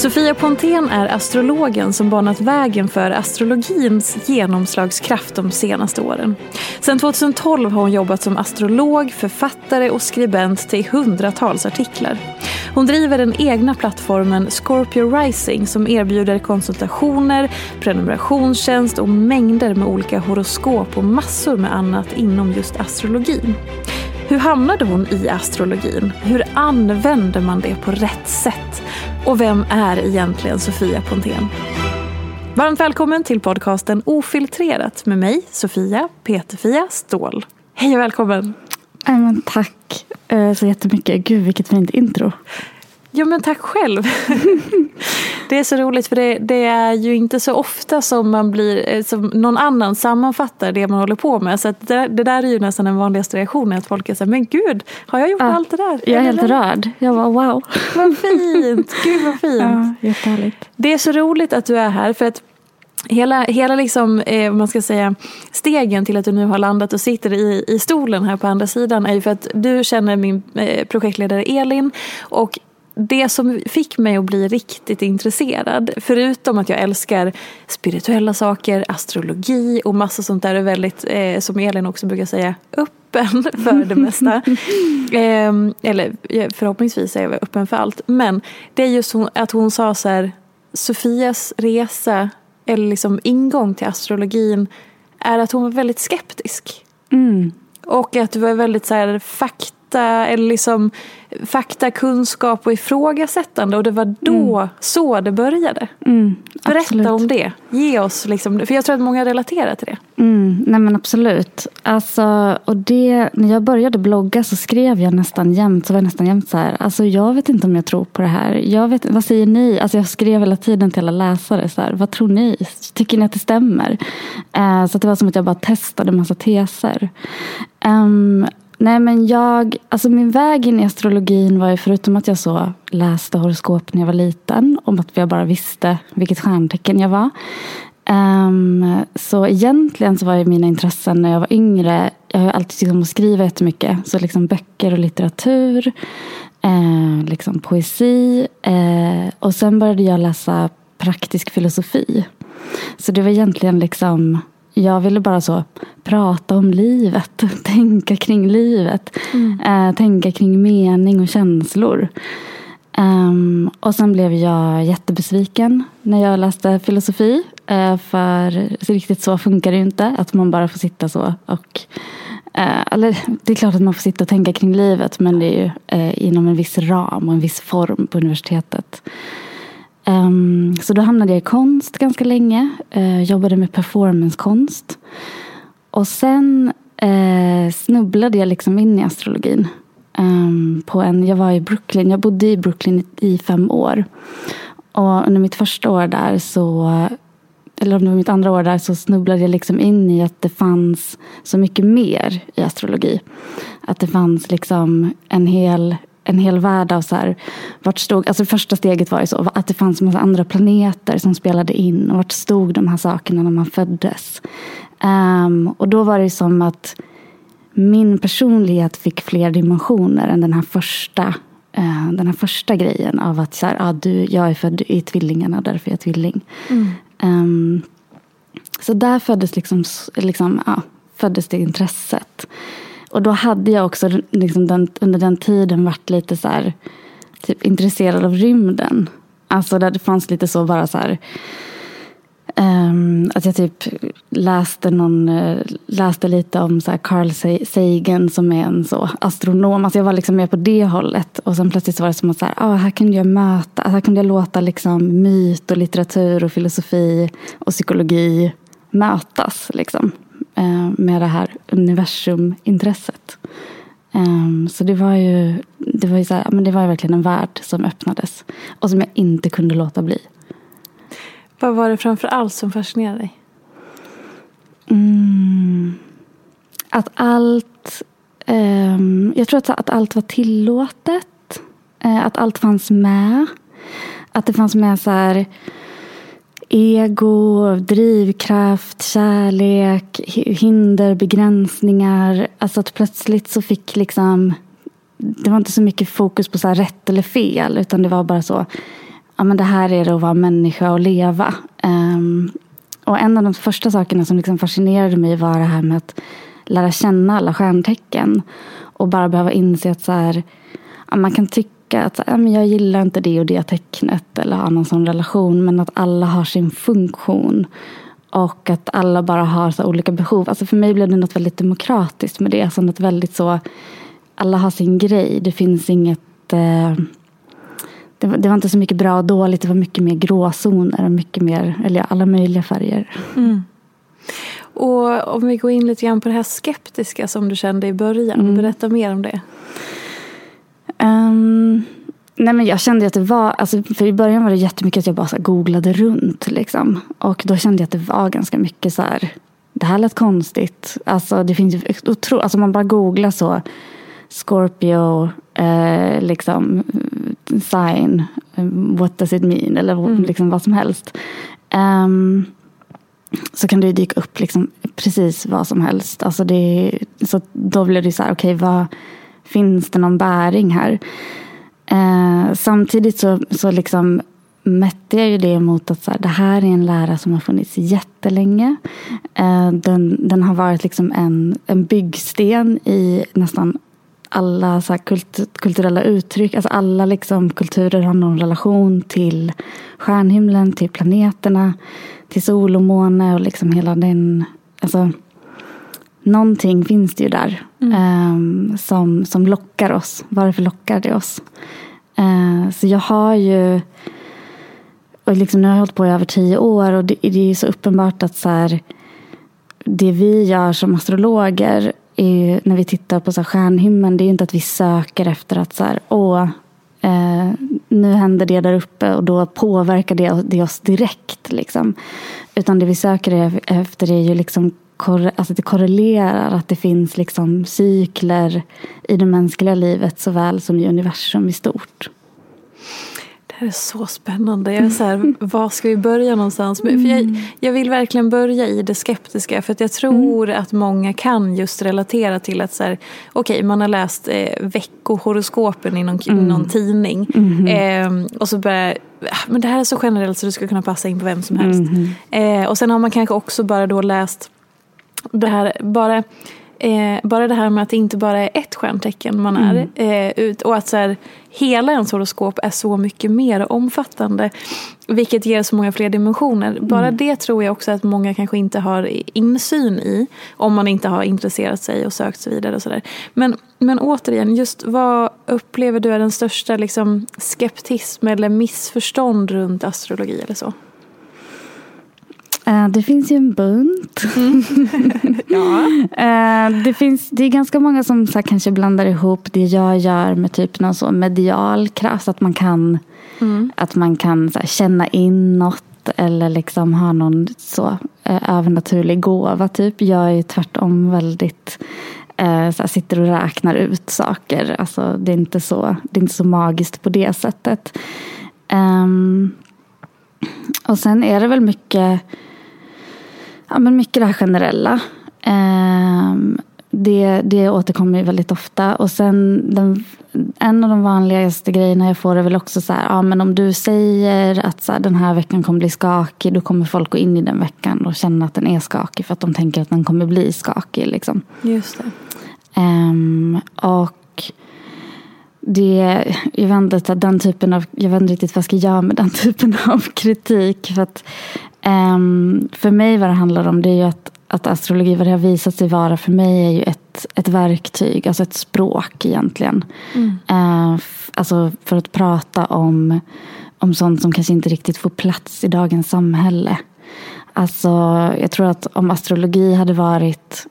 Sofia Pontén är astrologen som banat vägen för astrologins genomslagskraft de senaste åren. Sedan 2012 har hon jobbat som astrolog, författare och skribent till hundratals artiklar. Hon driver den egna plattformen Scorpio Rising som erbjuder konsultationer, prenumerationstjänst och mängder med olika horoskop och massor med annat inom just astrologin. Hur hamnade hon i astrologin? Hur använder man det på rätt sätt? Och vem är egentligen Sofia Pontén? Varmt välkommen till podcasten Ofiltrerat med mig, Sofia Peterfia Ståhl. Hej och välkommen! Äh, men tack eh, så jättemycket. Gud vilket fint intro. Ja men tack själv. det är så roligt för det, det, är ju inte så ofta som man blir, eh, som någon annan sammanfattar det man håller på med. Så det, det, där är ju nästan den vanligaste reaktionen att folk är så här, men gud, har jag gjort ja, allt det där? Jag är helt rörd. Jag var wow. Vad fint, gud vad fint. Ja, jättehärligt. Det är så roligt att du är här för att Hela, hela liksom, eh, man ska säga, stegen till att du nu har landat och sitter i, i stolen här på andra sidan är ju för att du känner min eh, projektledare Elin och det som fick mig att bli riktigt intresserad, förutom att jag älskar spirituella saker, astrologi och massa sånt där, är väldigt, eh, som Elin också brukar säga, öppen för det mesta. eh, eller förhoppningsvis är jag öppen för allt. Men det är just att hon sa så här, Sofias resa, eller liksom ingång till astrologin, är att hon var väldigt skeptisk. Mm. Och att du var väldigt så här, fakta, eller liksom fakta, kunskap och ifrågasättande och det var då mm. så det började. Mm, Berätta om det. Ge oss, liksom, för jag tror att många relaterar till det. Mm, nej men absolut. Alltså, och det, när jag började blogga så skrev jag nästan jämt, så var jag nästan jämt så här, alltså jag vet inte om jag tror på det här. Jag vet, vad säger ni? Alltså jag skrev hela tiden till alla läsare, så här, vad tror ni? Tycker ni att det stämmer? Uh, så det var som att jag bara testade massa teser. Um, Nej men jag, alltså min väg in i astrologin var ju förutom att jag så läste horoskop när jag var liten. Om att jag bara visste vilket stjärntecken jag var. Um, så egentligen så var ju mina intressen när jag var yngre. Jag har ju alltid tyckt om att skriva jättemycket. Så liksom böcker och litteratur. eh, liksom poesi. Eh, och sen började jag läsa praktisk filosofi. Så det var egentligen liksom jag ville bara så prata om livet, tänka kring livet, mm. äh, tänka kring mening och känslor. Um, och sen blev jag jättebesviken när jag läste filosofi. Uh, för riktigt så funkar det ju inte, att man bara får sitta så och uh, eller, det är klart att man får sitta och tänka kring livet men det är ju uh, inom en viss ram och en viss form på universitetet. Um, så då hamnade jag i konst ganska länge. Uh, jobbade med performancekonst. Och sen uh, snubblade jag liksom in i astrologin. Um, på en, jag var i Brooklyn, jag bodde i Brooklyn i fem år. Och under mitt första år där så eller om det var mitt andra år där så snubblade jag liksom in i att det fanns så mycket mer i astrologi. Att det fanns liksom en hel, en hel värld av så här, vart stod, alltså första steget var ju så, att det fanns en massa andra planeter som spelade in och vart stod de här sakerna när man föddes. Um, och då var det som att min personlighet fick fler dimensioner än den här första uh, den här första grejen av att så här, ah, du, jag är född i tvillingarna, därför är jag tvilling. Mm. Um, så där föddes, liksom, liksom, ja, föddes det intresset. Och då hade jag också liksom den, under den tiden varit lite så här, typ, intresserad av rymden. Alltså där det fanns lite så bara så här Um, att jag typ läste, någon, uh, läste lite om så Carl Sagan som är en så astronom. Alltså jag var liksom mer på det hållet. Och sen plötsligt så var det som att så här, ah, här kunde jag möta, här kunde jag låta liksom myt och litteratur och filosofi och psykologi mötas. Liksom, med det här universumintresset. Um, så det var ju, det var ju så här, men det var ju verkligen en värld som öppnades. Och som jag inte kunde låta bli. Vad var det framför allt som fascinerade dig? Mm. Att allt... Um, jag tror att, att allt var tillåtet. Uh, att allt fanns med. Att det fanns med så här ego, drivkraft, kärlek, hinder, begränsningar. Alltså att plötsligt så fick liksom... Det var inte så mycket fokus på så rätt eller fel utan det var bara så ja, men det här är det att vara människa och leva. Um, och en av de första sakerna som liksom fascinerade mig var det här med att lära känna alla stjärntecken. Och bara behöva inse att så här, ja, man kan tycka att ja, men jag gillar inte det och det tecknet eller ha någon sån relation. Men att alla har sin funktion. Och att alla bara har så olika behov. Alltså för mig blev det något väldigt demokratiskt med det. Så något väldigt så, alla har sin grej. Det finns inget eh, det var, det var, inte så mycket bra och dåligt. Det var mycket mer gråzoner och mycket mer, eller alla möjliga färger. Mm. Och om vi går in lite grann på det här skeptiska som du kände i början. Mm. Berätta mer om det. Um, nej men jag kände att det var, alltså, för i början var det jättemycket att jag bara googlade runt. Liksom. Och då kände jag att det var ganska mycket så här, det här lät konstigt. Alltså det finns ju otro, alltså man bara googlar så Scorpio, eh, liksom sign, what does it mean? Eller mm. liksom vad som helst. Um, så kan det dyka upp liksom precis vad som helst. Alltså det, så då blir det så här, okej, okay, finns det någon bäring här? Eh, samtidigt så, så liksom mätte jag ju det mot att så här, det här är en lära som har funnits jättelänge. Eh, den, den har varit liksom en, en byggsten i nästan alla så kult, kulturella uttryck, alltså alla liksom kulturer har någon relation till stjärnhimlen, till planeterna, till sol och måne och liksom hela den, alltså någonting finns det ju där mm. um, som, som lockar oss. Varför lockar det oss? Uh, så jag har ju, och liksom nu har jag hållit på i över tio år och det, det är så uppenbart att så här, det vi gör som astrologer är, när vi tittar på så här stjärnhimlen, det är inte att vi söker efter att så här, åh, eh, nu händer det där uppe och då påverkar det, det oss direkt. Liksom. Utan det vi söker efter är ju liksom alltså det korrelerar, att det finns liksom cykler i det mänskliga livet såväl som i universum i stort här är så spännande. Jag är så här, var ska vi börja någonstans? Mm. För jag, mm. jag, vill verkligen börja i det skeptiska. För att jag tror mm. att många kan just relatera till att så här, okay, man har läst eh, veckohoroskopen i någon, mm. någon tidning. Eh, och så börjar ah, men det här är så generellt så det skulle kunna passa in på vem som helst. Eh, och sen har man kanske också bara då läst det här, bara Eh, bara det här med att det inte bara är ett stjärntecken man är. Mm. Eh, ut, och att så här, hela ens horoskop är så mycket mer omfattande. Vilket ger så många fler dimensioner. Bara mm. det tror jag också att många kanske inte har insyn i. Om man inte har intresserat sig och sökt sig vidare. Och så där. Men, men återigen, just vad upplever du är den största liksom, skeptism eller missförstånd runt astrologi eller så? Eh, det finns ju en bunt. Ja. Eh, det, finns, det är ganska många som så kanske blandar ihop det jag gör med typ någon så medial kraft. Att man kan, att man kan så känna in något eller liksom ha någon så eh, övernaturlig gåva. Typ. Jag är tvärtom väldigt så sitter och räknar ut saker. Alltså, det, är inte så, det är inte så magiskt på det sättet. Ehm, och sen är det väl mycket Ja, men mycket det här generella. Ehm, det, det återkommer ju väldigt ofta. Och sen den, en av de vanligaste grejerna jag får är väl också så här, ja men om du säger att så här, den här veckan kommer bli skakig, då kommer folk gå in i den veckan och känna att den är skakig för att de tänker att den kommer bli skakig. Liksom. Just det. Ehm, och det, jag, vet inte, den typen av, jag vet inte riktigt vad jag ska göra med den typen av kritik. För, att, ehm, för mig vad det handlar om det är ju att, att astrologi, vad det har visat sig vara för mig är ju ett, ett verktyg, alltså ett språk egentligen. Eh, f- alltså för att prata om, om sånt som kanske inte riktigt får plats i dagens samhälle. Alltså, jag tror att om astrologi hade varit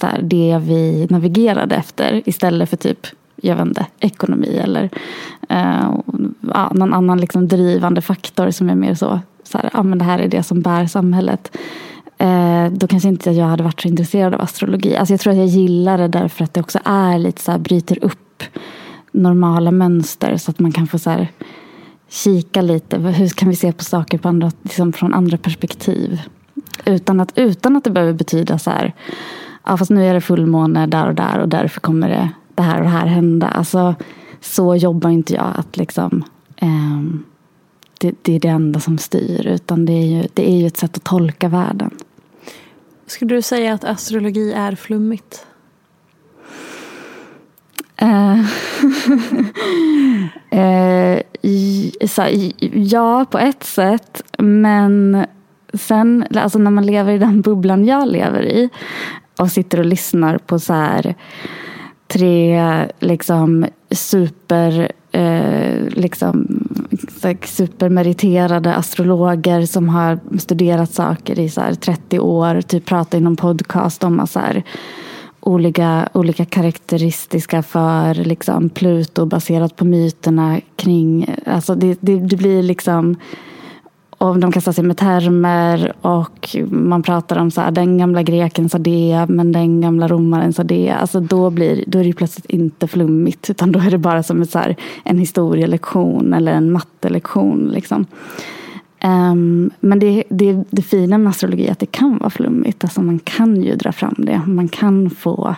här, det vi navigerade efter istället för typ jag vet inte, ekonomi eller eh, någon annan liksom drivande faktor som är mer så, så här, ah, men det här är det som bär samhället. Eh, då kanske inte jag hade varit så intresserad av astrologi. Alltså jag tror att jag gillar det därför att det också är lite så här, bryter upp normala mönster så att man kan få så här, kika lite. Hur kan vi se på saker på andra, liksom från andra perspektiv? Utan att, utan att det behöver betyda så här, ja fast nu är det fullmåne där och där och därför kommer det, det här och det här hända. Alltså, så jobbar inte jag. att liksom ehm, det, det är det enda som styr. Utan det är, ju, det är ju ett sätt att tolka världen. Skulle du säga att astrologi är flummigt? Eh, eh, ja, på ett sätt. Men sen, alltså när man lever i den bubblan jag lever i och sitter och lyssnar på så här tre liksom super eh, liksom, supermeriterade astrologer som har studerat saker i så här 30 år. Typ pratar i någon podcast om så här, olika, olika karaktäristiska för liksom, Pluto baserat på myterna kring... Alltså det, det, det blir liksom... Och de kastar sig med termer och man pratar om så här, den gamla greken sa det, men den gamla romaren sa det. Alltså då, blir, då är det plötsligt inte flummigt, utan då är det bara som ett, så här, en historielektion eller en mattelektion. Liksom. Um, men det, det, det fina med astrologi är att det kan vara flummigt. Alltså man kan ju dra fram det. Man kan få,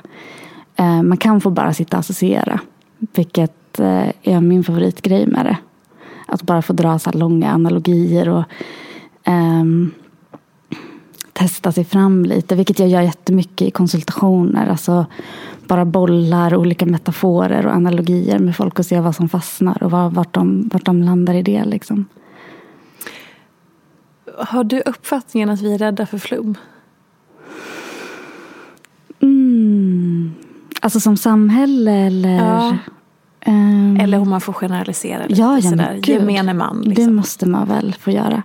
uh, man kan få bara sitta och associera. Vilket uh, är min favoritgrej med det. Att bara få dra så långa analogier och ehm, testa sig fram lite. Vilket jag gör jättemycket i konsultationer. Alltså bara bollar olika metaforer och analogier med folk och se vad som fastnar och var, vart, de, vart de landar i det. Liksom. Har du uppfattningen att vi är rädda för flum? Mm. Alltså som samhälle eller? Ja. Ehm, Eller om man får generalisera lite Ja, ja, sådär. gud. Gemene man. Det Liksom. måste man väl få göra.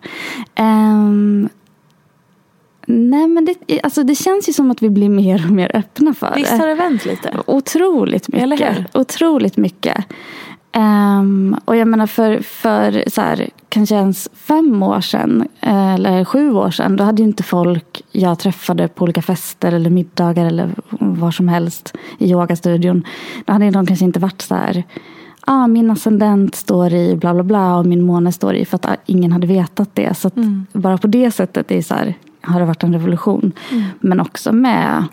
Ehm, nej men det, alltså det känns ju som att vi blir mer och mer öppna för Visst det. har det vänt lite? Otroligt mycket. Eller hur? Otroligt mycket. Ehm, och jag menar för, för så här, kanske ens fem år sedan eh, eller sju år sedan då hade ju inte folk jag träffade på olika fester eller middagar eller var som helst i yogastudion. Då hade de kanske inte varit så här ah, min ascendent står i bla bla bla och min måne står i för att ah, ingen hade vetat det. Så att bara på det sättet är så här, har det varit en revolution. Men också med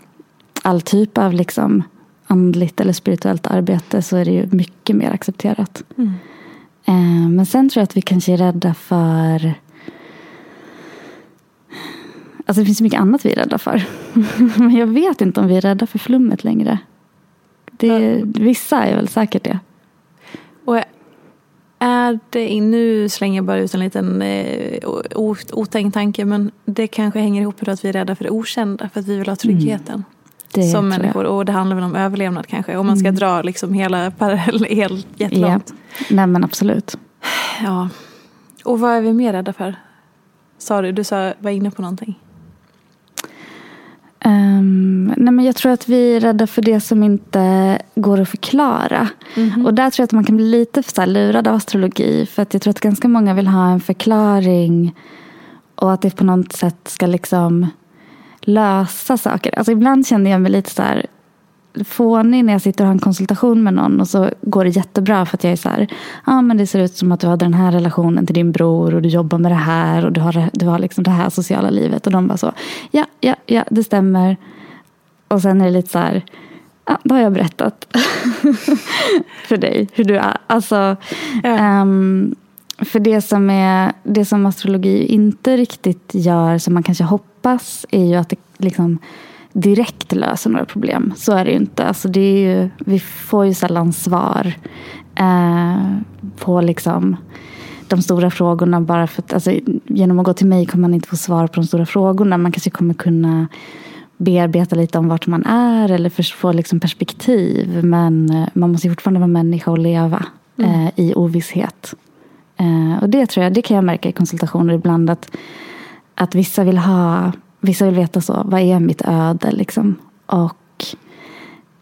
all typ av liksom andligt eller spirituellt arbete så är det ju mycket mer accepterat. Eh, men sen tror jag att vi kanske är rädda för Alltså det finns mycket annat vi är rädda för. Men jag vet inte om vi är rädda för flummet längre. Det, vissa är väl säkert det. Och är det, nu slänger jag bara ut en liten eh, otänkt tanke men det kanske hänger ihop med att vi är rädda för det okända för att vi vill ha tryggheten. Det som människor och det handlar väl om överlevnad kanske om man ska dra liksom hela parallell helt Jag. Ja. jättelångt. Nej men absolut. Ja. Och vad är vi mer rädda för? sa du? Du sa, var inne på någonting. Um, nej men jag tror att vi är rädda för det som inte går att förklara. Mm-hmm. Och där tror jag att man kan bli lite så lurad av astrologi. För att jag tror att ganska många vill ha en förklaring. Och att det på något sätt ska liksom lösa saker. Alltså ibland känner jag mig lite så här fånig när jag sitter och har en konsultation med någon och så går det jättebra för att jag är så här, ja ah, men det ser ut som att du har den här relationen till din bror och du jobbar med det här och du har, du har liksom det här sociala livet och de bara så, ja, ja, ja, det stämmer. Och sen är det lite så här, ja, då har jag berättat för dig hur du är. Alltså, ja. um, för det som, är, det som astrologi inte riktigt gör, som man kanske hoppas, är ju att det liksom direkt löser några problem. Så är det ju inte. Alltså det är ju, vi får ju sällan svar eh, på liksom de stora frågorna. Bara för att, alltså, genom att gå till mig kommer man inte få svar på de stora frågorna. Man kanske kommer kunna bearbeta lite om vart man är eller få liksom perspektiv. Men eh, man måste fortfarande vara människa och leva mm. eh, i ovisshet. Eh, och det tror jag, det kan jag märka i konsultationer ibland att, att vissa vill ha Vissa vill veta så, vad är mitt öde liksom? Och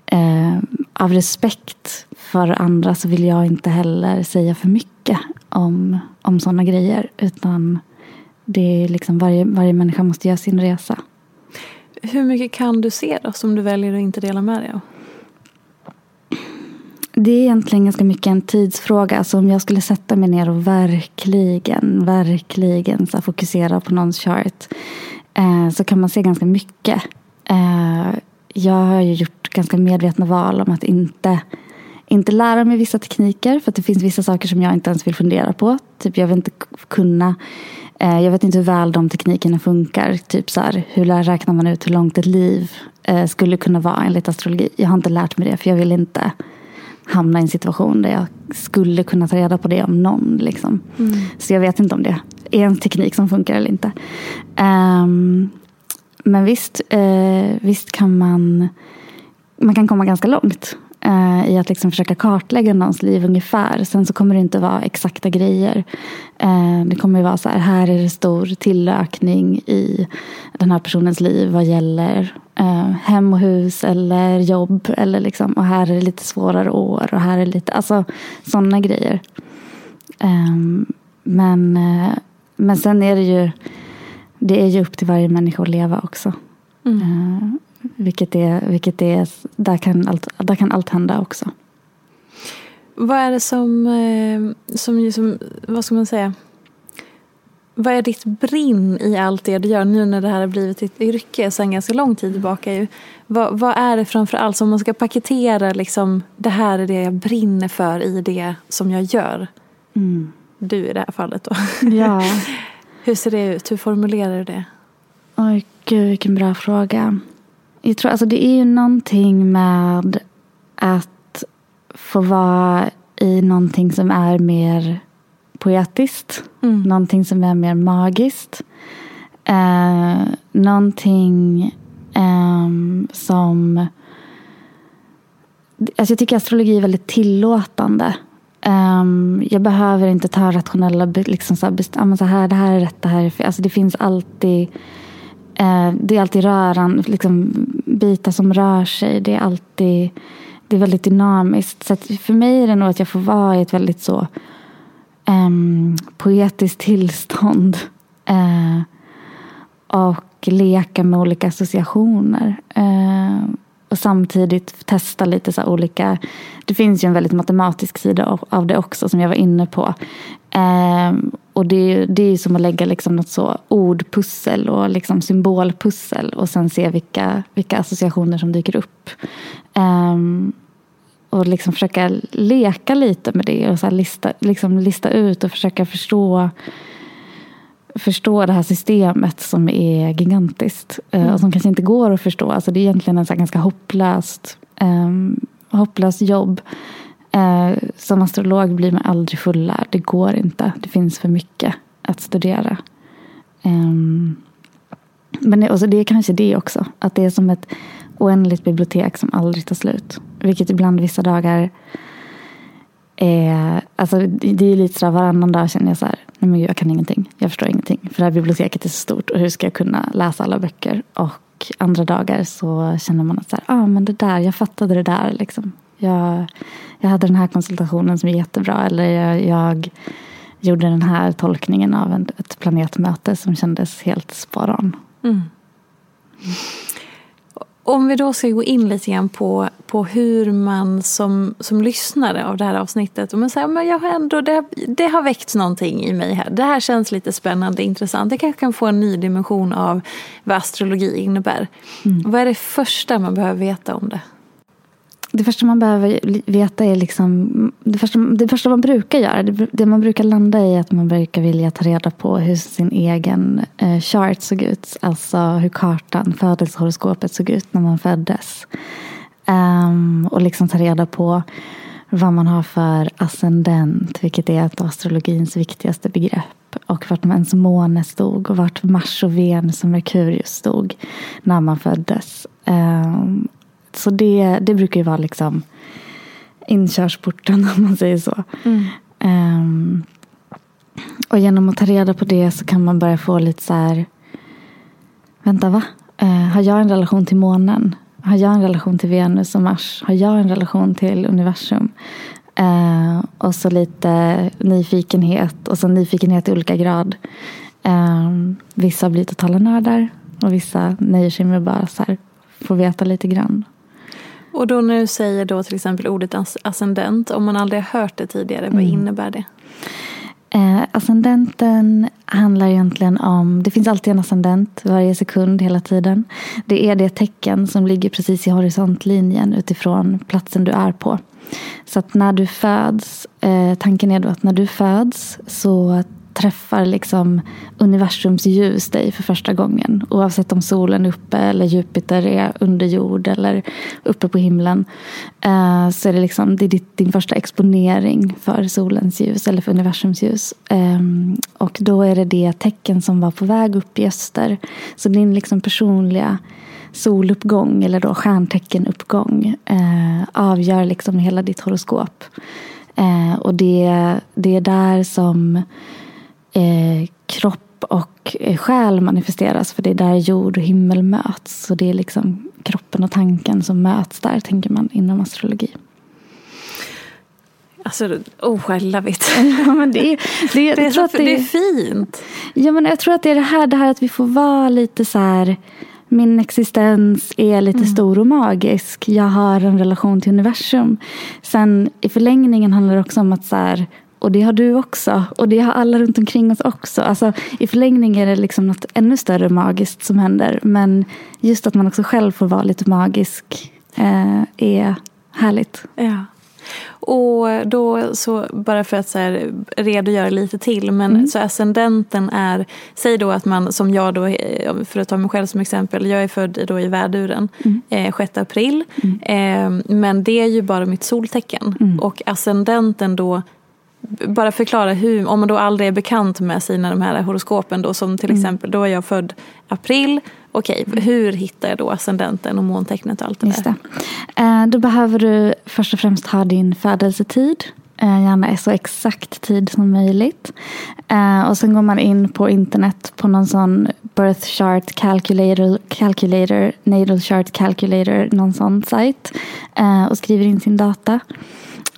eh, av respekt för andra så vill jag inte heller säga för mycket om, om sådana grejer. Utan det är liksom varje, varje människa måste göra sin resa. Hur mycket kan du se då som du väljer att inte dela med dig av? Det är egentligen ganska mycket en tidsfråga. Alltså om jag skulle sätta mig ner och verkligen, verkligen så fokusera på någons chart eh, så kan man se ganska mycket. Eh, jag har ju gjort ganska medvetna val om att inte, inte lära mig vissa tekniker för att det finns vissa saker som jag inte ens vill fundera på. Typ jag vill inte kunna eh, jag vet inte hur väl de teknikerna funkar. Typ så här, hur räknar man ut hur långt ett liv eh, skulle kunna vara enligt astrologi? Jag har inte lärt mig det för jag vill inte hamna i en situation där jag skulle kunna ta reda på det om någon. Liksom. Mm. Så jag vet inte om det är en teknik som funkar eller inte. Um, men visst, uh, visst kan man, man kan komma ganska långt uh, i att liksom försöka kartlägga någons liv ungefär. Sen så kommer det inte vara exakta grejer. Uh, det kommer vara så här, här är det stor tillökning i den här personens liv vad gäller hem och hus eller jobb. Eller liksom, och här är det lite svårare år och här är det lite, alltså sådana grejer. Um, men men sen är det ju det är ju upp till varje människa att leva också. Mm. Vilket är, vilket är, där, kan allt, där kan allt hända också. Vad är det som, eh, som, som, vad ska man säga, vad är ditt brinn i allt det du gör nu när det här har blivit ditt yrke sedan ganska lång tid tillbaka? Ju. Vad, vad är det framför allt som man ska paketera liksom, det här är det jag brinner för i det som jag gör? Mm. Du i det här fallet då. Ja. Hur ser det ut? Hur formulerar du det? Oj, gud vilken bra fråga. Jag tror, alltså, det är ju någonting med att få vara i någonting som är mer poetiskt. Mm. Någonting som är mer magiskt. Eh, någonting eh, som... Alltså jag tycker astrologi är väldigt tillåtande. Um, jag behöver inte ta rationella liksom så här, så här, det här är rätt, det här är fel. Alltså det finns alltid Eh, det är alltid röran, liksom, bitar som rör sig. Det är alltid det är väldigt dynamiskt. Så för mig är det nog att jag får vara i ett väldigt så um, poetiskt tillstånd. Uh, och leka med olika associationer. Uh, och samtidigt testa lite så olika... Det finns ju en väldigt matematisk sida av det också som jag var inne på. Uh, och det, det är som att lägga liksom något så ordpussel och liksom symbolpussel och sen se vilka, vilka associationer som dyker upp. Eh, och liksom försöka leka lite med det och så lista, liksom lista ut och försöka förstå förstå det här systemet som är gigantiskt eh, mm. och som kanske inte går att förstå. Alltså det är egentligen en ganska hopplöst, um, hopplöst jobb. Eh, som astrolog blir man aldrig fullärd. Det går inte. Det finns för mycket att studera. Eh, men det, alltså det är kanske det också. Att det är som ett oändligt bibliotek som aldrig tar slut. Vilket ibland vissa dagar är... Alltså det är lite sådär varannan dag känner jag så här nej men jag kan ingenting. Jag förstår ingenting. För det här biblioteket är så stort och hur ska jag kunna läsa alla böcker? Och andra dagar så känner man att så här, ah, men det där, jag fattade det där. Liksom. Jag, jag hade den här konsultationen som är jättebra. Eller jag, jag gjorde den här tolkningen av en, ett planetmöte som kändes helt spot on. Mm. Om vi då ska gå in lite grann på, på hur man som, som lyssnare av det här avsnittet, och man säger, men jag har ändå, det, det har väckts någonting i mig här. Det här känns lite spännande, intressant. Jag kanske kan få en ny dimension av vad astrologi innebär. Mm. Vad är det första man behöver veta om det? Det första man behöver veta är liksom, det första, det första man brukar göra, det, det, man brukar landa i är att man brukar vilja ta reda på hur sin egen eh, chart såg ut. Alltså hur kartan, födelsehoroskopet såg ut när man föddes. Um, och liksom ta reda på vad man har för ascendent, vilket är ett astrologins viktigaste begrepp. Och vart ens måne stod och vart Mars och Venus och Merkurius stod när man föddes. Um, så det, det brukar ju vara liksom inkörsporten om man säger så. Mm. Um, och genom att ta reda på det så kan man börja få lite så här. Vänta va? Uh, har jag en relation till månen? Har jag en relation till Venus och Mars? Har jag en relation till universum? Uh, och så lite nyfikenhet och så nyfikenhet i olika grad. Uh, vissa blir totala nördar och vissa nöjer sig med bara så här, få veta lite grann. Och då när du säger då till exempel ordet ascendent, om man aldrig har hört det tidigare, vad mm. innebär det? Eh, ascendenten handlar egentligen om, det finns alltid en ascendent varje sekund hela tiden. Det är det tecken som ligger precis i horisontlinjen utifrån platsen du är på. Så att när du föds, eh, tanken är då att när du föds så träffar liksom universums ljus dig för första gången. Oavsett om solen är uppe eller Jupiter är under jord eller uppe på himlen. Eh, så är det, liksom, det är din första exponering för solens ljus eller för universums ljus. Ehm, och då är det det tecken som var på väg upp i öster. Så din liksom personliga soluppgång eller då stjärnteckenuppgång eh, avgör liksom hela ditt horoskop. Eh, och det, det är där som eh, kropp och eh, själ manifesteras. För det är där jord och himmel möts. Så det är liksom kroppen och tanken som möts där, tänker man inom astrologi. Alltså, oh love it. ja, men det, är, det, det, är så, det, det, är fint. Ja, men jag tror att det är det här, det här att vi får vara lite så här min existens är lite mm. stor och magisk. Jag har en relation till universum. Sen i förlängningen handlar det också om att så här, och det har du också. Och det har alla runt omkring oss också. Alltså, I förlängningen är det liksom något ännu större magiskt som händer. Men just att man också själv får vara lite magisk eh, är härligt. Ja. Och då så, bara för att så här, redogöra lite till, men mm. så ascendenten är, säg då att man som jag då, för att ta mig själv som exempel, jag är född då i värduren mm. eh, 6 april. Mm. Eh, men det är ju bara mitt soltecken. Mm. Och ascendenten då bara förklara hur, om man då aldrig är bekant med sina de här horoskopen då som till mm. exempel, då är jag född april. Okej, okay, hur hittar jag då ascendenten och måntecknet och allt det Just där? Det. Eh, då behöver du först och främst ha din födelsetid. Eh, gärna så exakt tid som möjligt. Eh, och sen går man in på internet på någon sån birth chart calculator, calculator natal chart calculator, någon sån sajt. Och skriver in sin data.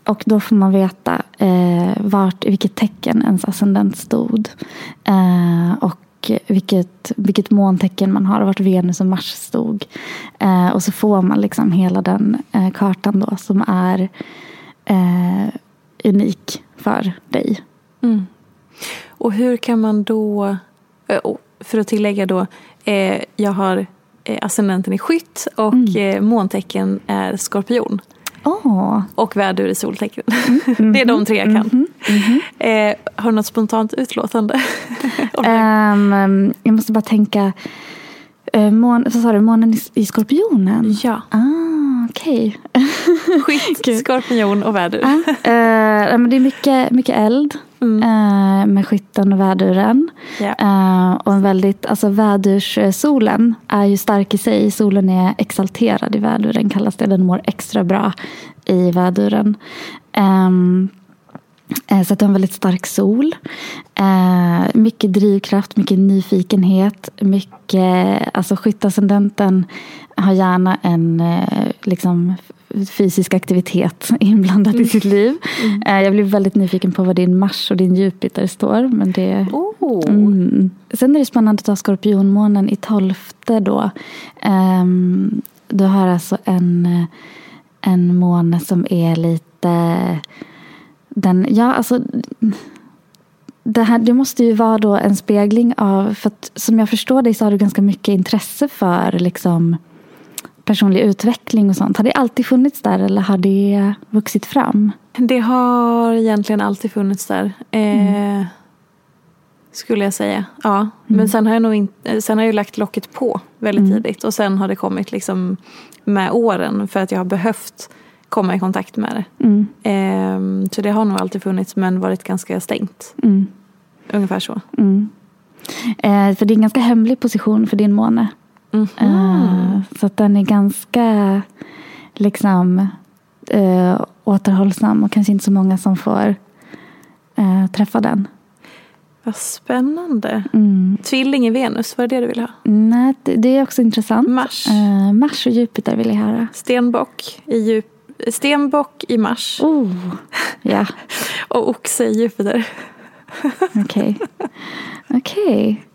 Och då får man veta eh, vart, i vilket tecken ens ascendent stod. Eh, och vilket, vilket måntecken man har och vart Venus och Mars stod. Eh, och så får man liksom hela den eh, kartan då som är eh, unik för dig. Mm. Och hur kan man då, eh, för att tillägga då, jag har ascendenten i skytt och mm. måntecken är skorpion. Oh. Och vädur i soltecken. Mm. det är de tre jag kan. Mm eh, har du något spontant utlåtande? um, jag måste bara tänka. Uh, mån, vad sa du, månen i, i skorpionen? Ja. Ah, Okej. Okay. Skytt, skorpion och vädur. Uh, uh, men det är mycket, mycket eld. Mm. Uh, med skytten och väduren. Yeah. och en väldigt, alltså vädurssolen är ju stark i sig. Solen är exalterad i väduren kallas det. Den mår extra bra i väduren. Um, Eh, så att du har en väldigt stark sol. Eh, mycket drivkraft, mycket nyfikenhet. Mycket, alltså skyttascendenten har gärna en eh, liksom, fysisk aktivitet inblandad mm. i sitt liv. Mm. Jag blir väldigt nyfiken på vad din Mars och din Jupiter står. Men det, oh. mm. Sen är det spännande att ta skorpionmånen i tolfte då. Um, du har alltså en, en måne som är lite den, ja, alltså, det, här, det måste ju vara då en spegling av, för att, som jag förstår dig så har du ganska mycket intresse för liksom, personlig utveckling och sånt. Har det alltid funnits där eller har det vuxit fram? Det har egentligen alltid funnits där. Eh, mm. Skulle jag säga. Ja. Mm. Men sen har, jag nog inte, sen har jag lagt locket på väldigt mm. tidigt. Och sen har det kommit liksom med åren för att jag har behövt komma i kontakt med det. Eh, så det har nog alltid funnits men varit ganska stängt. Mm. Ungefär så. Mm. Eh, för det är en ganska hemlig position för din måne. Mm eh, så att den är ganska liksom eh, återhållsam och kanske inte så många som får eh, träffa den. Vad spännande. Mm. Tvilling i Venus, var det det du ville ha? Nej, det är också intressant. Mars. Uh, Mars och Jupiter vill jag höra. Stenbock i djup stenbock i mars. Oh, ja. och oxe i Jupiter. Okej. Okej.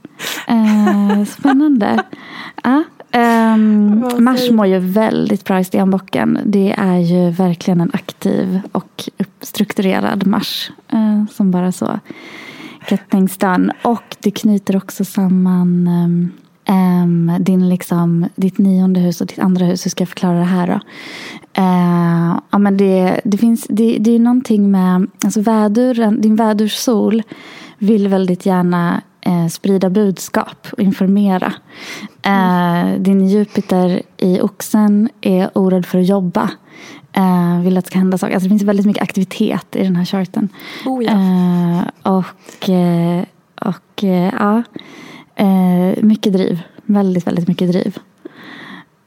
Eh, spännande. Ah, um, mars mår ju väldigt bra i stenbocken. Det är ju verkligen en aktiv och strukturerad mars. Uh, som bara så. Get things done. Och det knyter också samman um, Um, din liksom, ditt nionde hus och ditt andra hus. Hur ska jag förklara det här då? Uh, ja, men det, det, finns, det, det är någonting med alltså väduren, din vädurssol vill väldigt gärna uh, sprida budskap och informera. Uh, din Jupiter i oxen är orädd för att jobba. Uh, vill att det ska hända saker. Alltså det finns väldigt mycket aktivitet i den här charten. Oh, ja. och och ja Eh, mycket driv. Väldigt, väldigt mycket driv.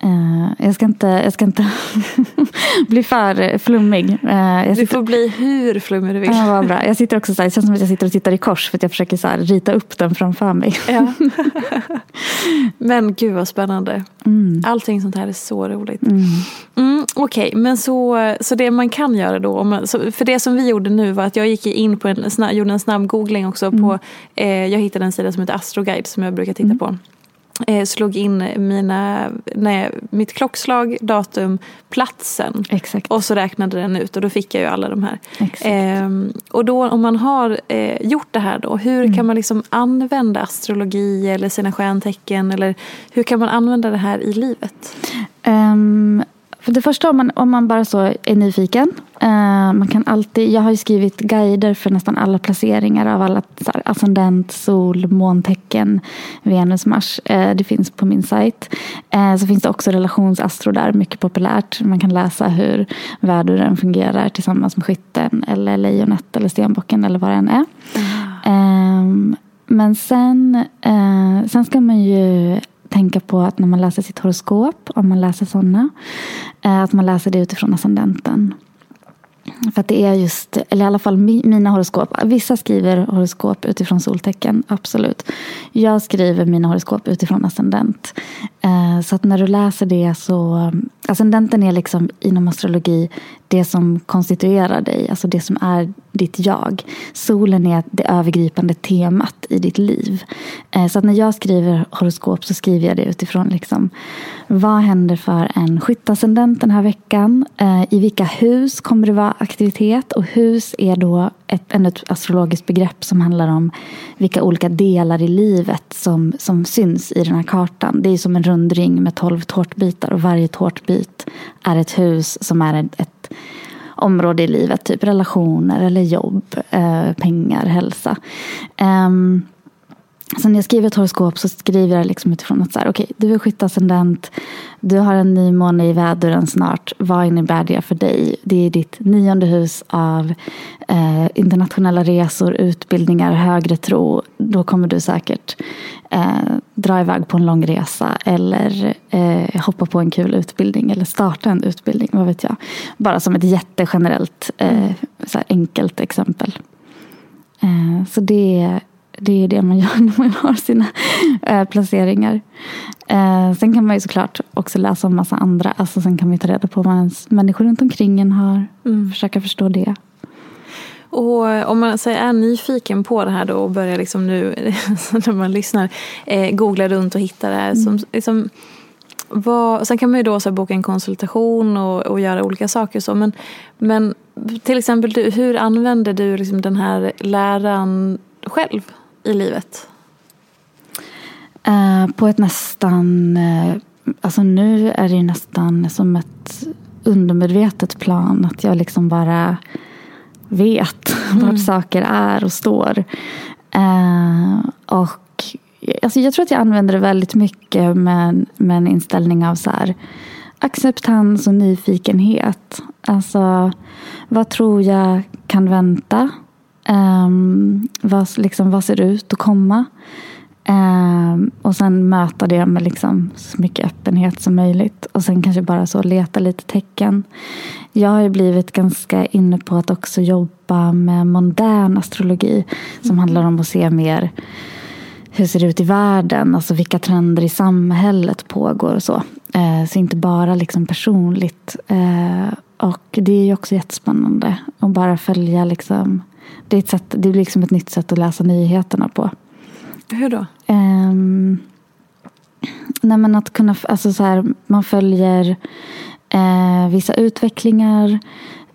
Uh, jag ska inte, jag ska inte bli för flummig. Uh, du får bli hur flummig du vill. Ja, vad bra. Jag sitter också så här, det känns som att jag sitter och tittar i kors för att jag försöker så här, rita upp den framför mig. Ja. men gud vad spännande. Mm. Allting sånt här är så roligt. Mm. Mm, Okej, okay. men så, så det man kan göra då, man, så, för det som vi gjorde nu var att jag gick in på en, snabb, gjorde en snabb googling också på, mm. eh, jag hittade en sida som heter Astroguide som jag brukar titta mm. på eh, slog in mina, nej, mitt klockslag, datum, platsen. Exakt. Och så räknade den ut och då fick jag ju alla de här. Eh, och då om man har eh, gjort det här då, hur mm. kan man liksom använda astrologi eller sina stjärntecken? Eller hur kan man använda det här i livet? Um, för det första om man, om man bara så är nyfiken. Uh, man kan alltid, jag har ju skrivit guider för nästan alla placeringar av alla här, ascendent, sol, måntecken, Venus, Mars. Uh, det finns på min sajt. Uh, så finns det också relationsastro där, mycket populärt. Man kan läsa hur väduren fungerar tillsammans med skytten eller lejonet eller stenbocken eller vad det än är. Mm. men sen, sen ska man ju tänka på att när man läser sitt horoskop, om man läser sådana, eh, att man läser det utifrån ascendenten. För att det är just, eller i alla fall mina horoskop. Vissa skriver horoskop utifrån soltecken, absolut. Jag skriver mina horoskop utifrån ascendent. Eh, så att när du läser det så, eh, alltså ascendenten är liksom inom astrologi det som konstituerar dig, alltså det som är ditt jag. Solen är det övergripande temat i ditt liv. Eh, så att när jag skriver horoskop så skriver jag det utifrån liksom, vad händer för en skyttascendent den här veckan? I vilka hus kommer det vara aktivitet? Och hus är då ett, ett astrologiskt begrepp som handlar om vilka olika delar i livet som, som syns i den här kartan. Det är som en rundring med tolv tårtbitar och varje tårtbit är ett hus som är ett, ett område i livet. Typ relationer eller jobb, eh, pengar, hälsa. Um, så när jag skriver ett horoskop så skriver jag liksom utifrån att så här, okay, du är skyttascendent, du har en ny måne i väduren snart. Vad innebär det för dig? Det är ditt nionde hus av eh, internationella resor, utbildningar, högre tro. Då kommer du säkert eh, dra iväg på en lång resa eller eh, hoppa på en kul utbildning eller starta en utbildning. Vad vet jag. Bara som ett jättegenerellt, eh, så enkelt exempel. Eh, så det, det är det man gör när man har sina eh, placeringar. Eh, sen kan man ju såklart också läsa om massa andra. Alltså sen kan ju ta reda på vad ens människor runt omkring en har. Mm. Försöka förstå det. Och om man så är nyfiken på det här då och börjar liksom nu när man lyssnar eh, googla runt och hitta det här. Mm. Som, liksom, vad, sen kan man ju då så boka en konsultation och, och göra olika saker. Så, men, men till exempel, du, hur använder du liksom den här läran själv i livet? Uh, på ett nästan, uh, alltså nu är det nästan som ett undermedvetet plan. Att jag liksom bara vet mm. vart saker är och står. Uh, och alltså jag tror att jag använder det väldigt mycket med, med en inställning av så här, acceptans och nyfikenhet. Alltså, vad tror jag kan vänta? Um, vad, liksom, vad ser ut att komma? Um, och sen möta det med liksom så mycket öppenhet som möjligt. Och sen kanske bara så leta lite tecken. Jag har ju blivit ganska inne på att också jobba med modern astrologi. Som mm. handlar om att se mer hur ser det ut i världen? Alltså vilka trender i samhället pågår och så. Eh, så inte bara liksom personligt. Eh, och det är ju också jättespännande att bara följa liksom. Det är, ett sätt, det är liksom ett nytt sätt att läsa nyheterna på. Hur då? Eh, nej men att kunna, alltså så här, man följer eh, vissa utvecklingar.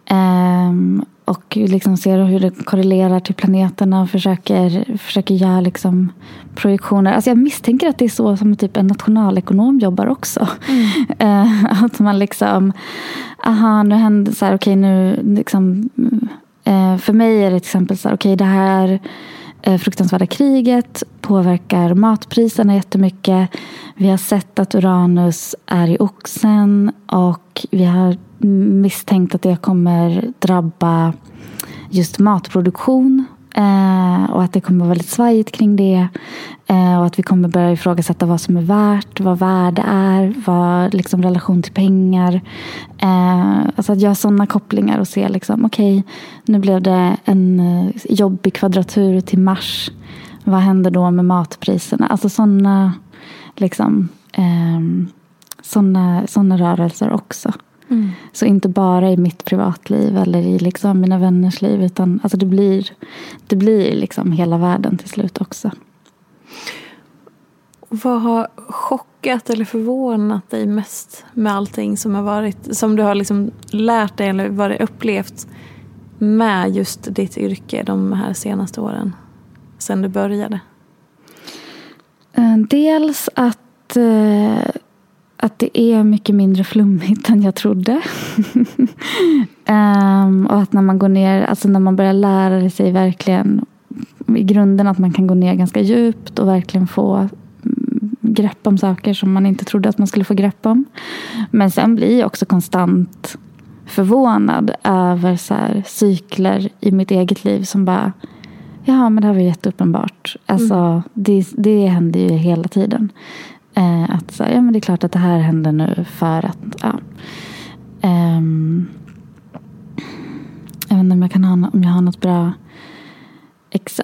Eh, och liksom ser hur det korrelerar till planeterna och försöker, försöker göra liksom projektioner. Alltså jag misstänker att det är så som typ en nationalekonom jobbar också. Mm. Eh, att man liksom, aha nu händer så här, okej okay, nu liksom, Eh, för mig är det till exempel så här, okej okay, det här eh, fruktansvärda kriget påverkar matpriserna jättemycket. Vi har sett att Uranus är i oxen och vi har misstänkt att det kommer drabba just matproduktion eh, och att det kommer vara väldigt svajigt kring det. Eh, och att vi kommer börja ifrågasätta vad som är värt, vad värde är, vad liksom relation till pengar. Eh, alltså att göra sådana kopplingar och se liksom, okej, okay, nu blev det en eh, jobbig kvadratur till Mars. Vad händer då med matpriserna? Alltså sådana liksom, eh, såna, såna rörelser också. Mm. Så inte bara i mitt privatliv eller i liksom mina vänners liv. Utan alltså det blir, det blir liksom hela världen till slut också. Vad har chockat eller förvånat dig mest med allting som har varit, som du har liksom lärt dig eller varit upplevt med just ditt yrke de här senaste åren? Sen du började? Eh, dels att eh, att det är mycket mindre flummigt än jag trodde. um, och att när man går ner, alltså när man börjar lära sig verkligen i grunden att man kan gå ner ganska djupt och verkligen få mm, grepp om saker som man inte trodde att man skulle få grepp om. Men sen blir jag också konstant förvånad över så här, cykler i mitt eget liv som bara Ja, men det här var jätteuppenbart. Alltså, mm. det, det händer ju hela tiden. Eh, att så, ja, men det är klart att det här händer nu för att ja, um, jag vet inte om jag, kan ha, om jag har något bra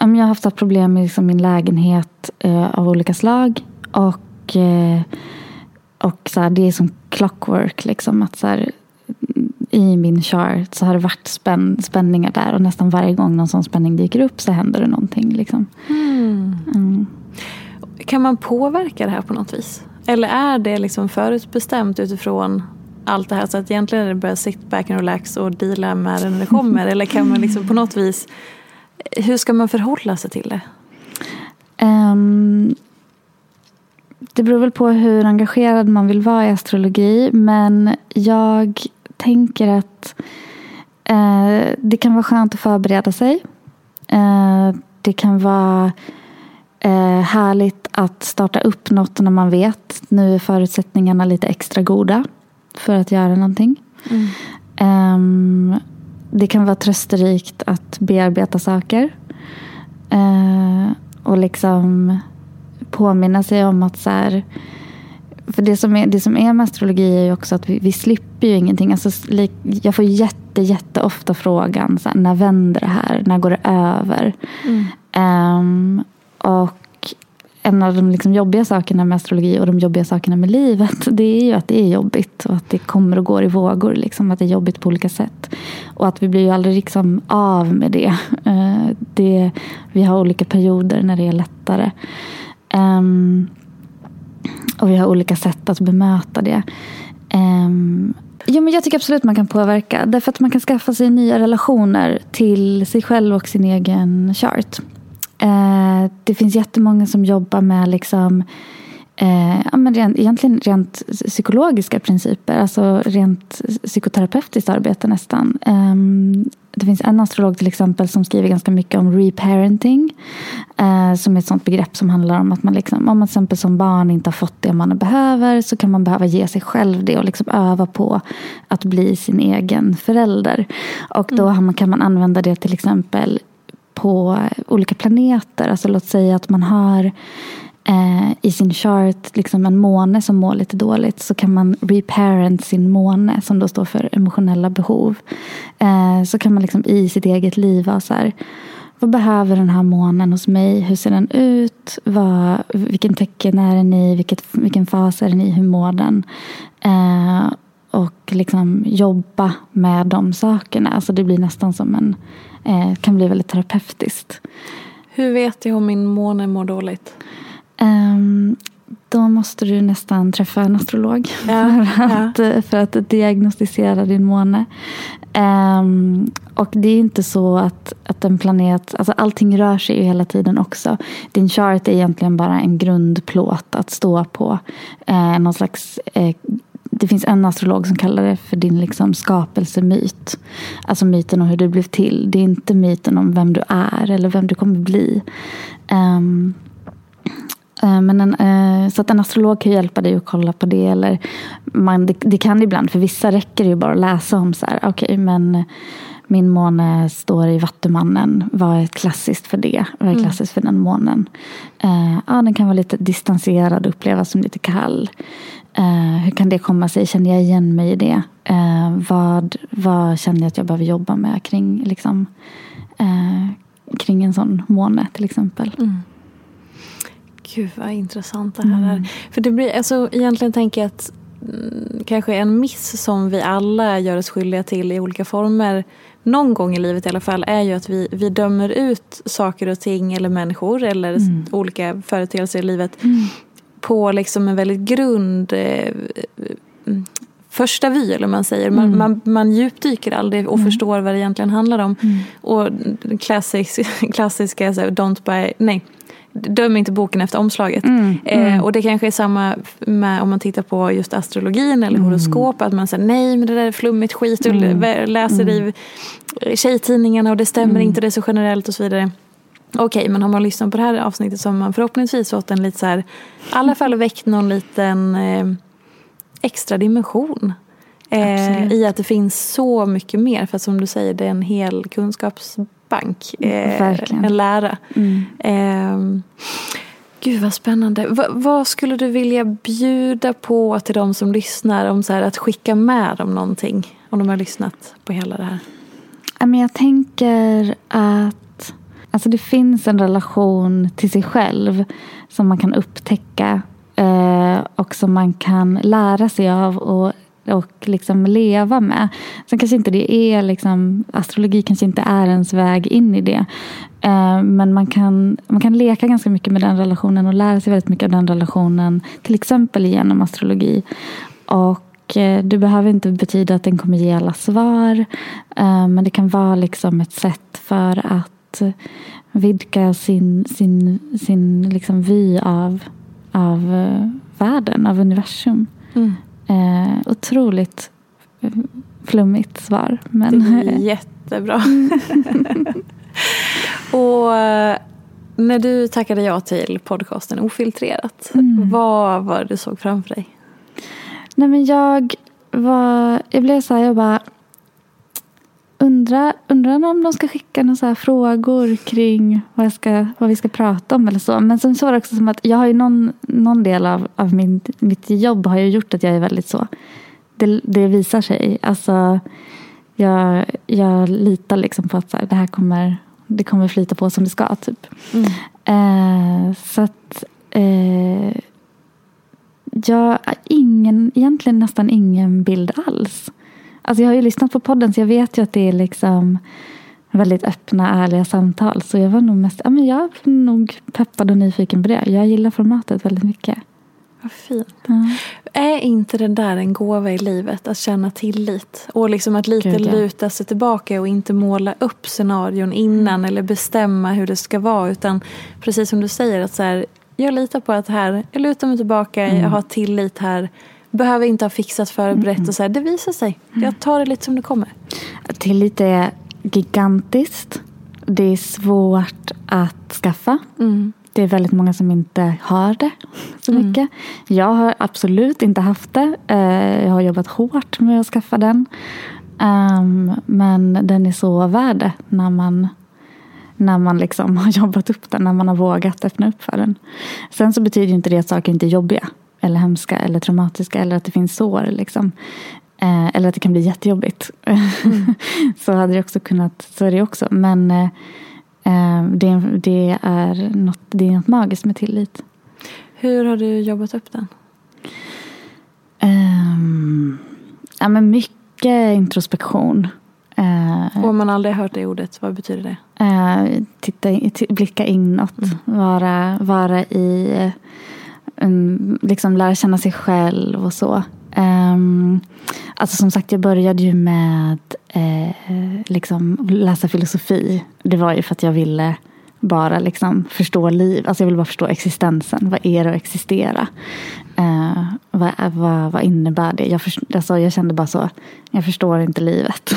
om jag har haft problem med liksom min lägenhet eh, av olika slag. Och, eh, och så här, det är som clockwork. Liksom, att så här, I min chart så har det varit spänn, spänningar där. Och nästan varje gång någon sån spänning dyker upp så händer det någonting. Liksom. Mm. Mm. Kan man påverka det här på något vis? Eller är det liksom förutbestämt utifrån allt det här så att egentligen är det bara sit back and relax och deala med det när det kommer? Eller kan man liksom på något vis, hur ska man förhålla sig till det? Um, det beror väl på hur engagerad man vill vara i astrologi. Men jag tänker att uh, det kan vara skönt att förbereda sig. Uh, det kan vara Eh, härligt att starta upp något när man vet nu är förutsättningarna lite extra goda för att göra någonting. Mm. Eh, det kan vara trösterikt att bearbeta saker. Eh, och liksom påminna sig om att så här, för det som, är, det som är med astrologi är ju också att vi, vi slipper ju ingenting. Alltså, jag får jätte, jätte ofta frågan, så här, när vänder det här? När går det över? Mm. Um, och en av de liksom jobbiga sakerna med astrologi och de jobbiga sakerna med livet det är ju att det är jobbigt och att det kommer och går i vågor. Liksom, att det är jobbigt på olika sätt. Och att vi blir ju aldrig liksom av med det. Eh, det vi har olika perioder när det är lättare. Um, och vi har olika sätt att bemöta det. Um, jo, men jag tycker absolut man kan påverka. Därför att man kan skaffa sig nya relationer till sig själv och sin egen chart. Uh, det finns jättemånga som jobbar med liksom eh, ja, men rent, egentligen rent psykologiska principer. Alltså rent psykoterapeutiskt arbete nästan. Um, det finns en astrolog till exempel som skriver ganska mycket om reparenting. Eh, som är ett sånt begrepp som handlar om att man liksom, om man till exempel som barn inte har fått det man behöver så kan man behöva ge sig själv det och liksom öva på att bli sin egen förälder. Och då mm. kan man använda det till exempel på olika planeter. Alltså låt säga att man har eh, i sin chart liksom en måne som mår lite dåligt så kan man reparent sin måne som då står för emotionella behov. Eh, så kan man liksom i sitt eget liv vara så här vad behöver den här månen hos mig? Hur ser den ut? Vad, vilken tecken är den i? Vilket, vilken fas är den i? Hur mår den? Eh, och liksom jobba med de sakerna. Alltså det blir nästan som en... Eh, kan bli väldigt terapeutiskt. Hur vet jag om min måne mår dåligt? Um, då måste du nästan träffa en astrolog ja, för, att, ja. för att diagnostisera din måne. Um, och det är inte så att, att en planet, alltså allting rör sig ju hela tiden också. Din chart är egentligen bara en grundplåt att stå på. Uh, någon slags uh, det finns en astrolog som kallar det för din liksom skapelsemyt. Alltså myten om hur du blev till. Det är inte myten om vem du är eller vem du kommer bli. Um, Eh, men en, eh, så att en astrolog kan hjälpa dig att kolla på det. Eller man, det, det kan ibland, för vissa räcker det ju bara att läsa om så här, okej okay, men min måne står i Vattumannen. Vad är klassiskt för det? Vad är mm. klassiskt för den månen? Uh, ja, den kan vara lite distanserad och upplevas som lite kall. Uh, hur kan det komma sig? Känner jag igen mig i det? Uh, vad, vad känner jag att jag behöver jobba med kring, liksom, kring en sån måne till exempel? Mm. Gud vad intressant det här mm. är. För det blir, alltså, egentligen tänker jag att mm, kanske en miss som vi alla gör oss skyldiga till i olika former någon gång i livet i alla fall är ju att vi, vi dömer ut saker och ting eller människor eller mm. olika företeelser i livet mm. På liksom en väldigt grund eh, mm, första vy eller man säger. Man, mm. man, man djupdyker aldrig och mm. förstår vad det egentligen handlar om. Mm. Och klassisk, klassiska, så don't buy, nej Döm inte boken efter omslaget. Mm, eh, mm. och det kanske är samma med om man tittar på just astrologin eller mm. horoskop. Att man säger nej men det där är flummigt skit. Du mm. läser i tjejtidningarna och det stämmer mm. inte, det är så generellt och så vidare. Okej, men har man lyssnat på det här avsnittet så har man förhoppningsvis fått en lite så här, i alla fall väckt någon liten eh, extra dimension. Eh, I att det finns så mycket mer. För som du säger, det är en hel kunskapsbank. Eh, en lära. Mm. Eh, Gud vad spännande. V vad skulle du vilja bjuda på till de som lyssnar om så här, att skicka med dem någonting? Om de har lyssnat på hela det här. Jag tänker att alltså det finns en relation till sig själv som man kan upptäcka eh, och som man kan lära sig av och och liksom leva med. Sen kanske inte det är, liksom, astrologi kanske inte är ens väg in i det. Eh, men man kan, man kan leka ganska mycket med den relationen och lära sig väldigt mycket av den relationen. Till exempel genom astrologi. Och eh, det behöver inte betyda att den kommer ge alla svar. Eh, men det kan vara liksom ett sätt för att vidga sin, sin, sin liksom vy av, av världen, av universum. Mm. Eh, otroligt flummigt svar. Men... Det är jättebra. och eh, när du tackade ja till podcasten Ofiltrerat, mm. vad var det du såg framför dig? Nej men jag var, jag blev så här, jag bara undrar, undrar om de ska skicka några frågor kring vad, jag ska, vad vi ska prata om eller så. Men sen så var det också som att jag har ju någon, någon del av, av min, mitt jobb har ju gjort att jag är väldigt så. Det, det visar sig. Alltså, jag, jag litar liksom på att här, det här kommer, det kommer flyta på som det ska. Typ. Mm. Eh, så att eh, jag har ingen, egentligen nästan ingen bild alls. Alltså jag har ju lyssnat på podden så jag vet ju att det är liksom väldigt öppna, ärliga samtal. Så jag var nog mest, ja men jag är nog peppad och nyfiken på det. Jag gillar formatet väldigt mycket. Vad fint. Ja. Är inte det där en gåva i livet? Att känna tillit. Och liksom att lite Gud, ja. luta sig tillbaka och inte måla upp scenarion innan eller bestämma hur det ska vara. Utan precis som du säger, att så här, jag litar på att här, jag lutar mig tillbaka, Mm. jag har tillit här. Behöver inte ha fixat förberett och så här, det visar sig. Jag tar det lite som det kommer. Tillit är gigantiskt. Det är svårt att skaffa. Mm. Det är väldigt många som inte har det så mycket. Jag har absolut inte haft det. Eh, Jag har jobbat hårt med att skaffa den. Ehm, Men den är så värd det när man, när man liksom har jobbat upp den. När man har vågat öppna upp för den. Sen så betyder inte det att saker inte är jobbiga. Eller hemska eller traumatiska. Eller att det finns sår. Liksom. Eh, Eller att det kan bli jättejobbigt. så hade det också kunnat. Så är det också. Men eh, Eh, Det, det, är något, det är något magiskt med tillit. Hur har du jobbat upp den? Ehm, ja, men mycket introspektion. Eh, Och om man aldrig hört det ordet, vad betyder det? eh, titta, blicka inåt. Vara, vara i en, liksom lära känna sig själv och så. Um, alltså som sagt, jag började ju med eh, liksom läsa filosofi. Det var ju för att jag ville bara liksom förstå liv. Alltså jag ville bara förstå existensen. Vad är det att existera? Uh, vad, vad, vad innebär det? Jag, först, alltså jag kände bara så. Jag förstår inte livet.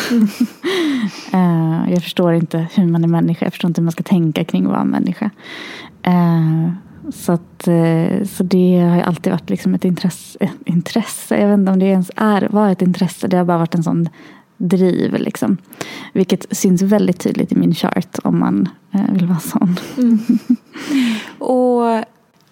uh, jag förstår inte hur man är människa. Jag förstår inte hur man ska tänka kring att vara människa. Uh, så, att, eh, så det har ju alltid varit liksom ett intresse, ett intresse. Jag vet inte om det ens är, var ett intresse. Det har bara varit en sån driv. Liksom. Vilket syns väldigt tydligt i min chart om man eh, vill vara sån. Och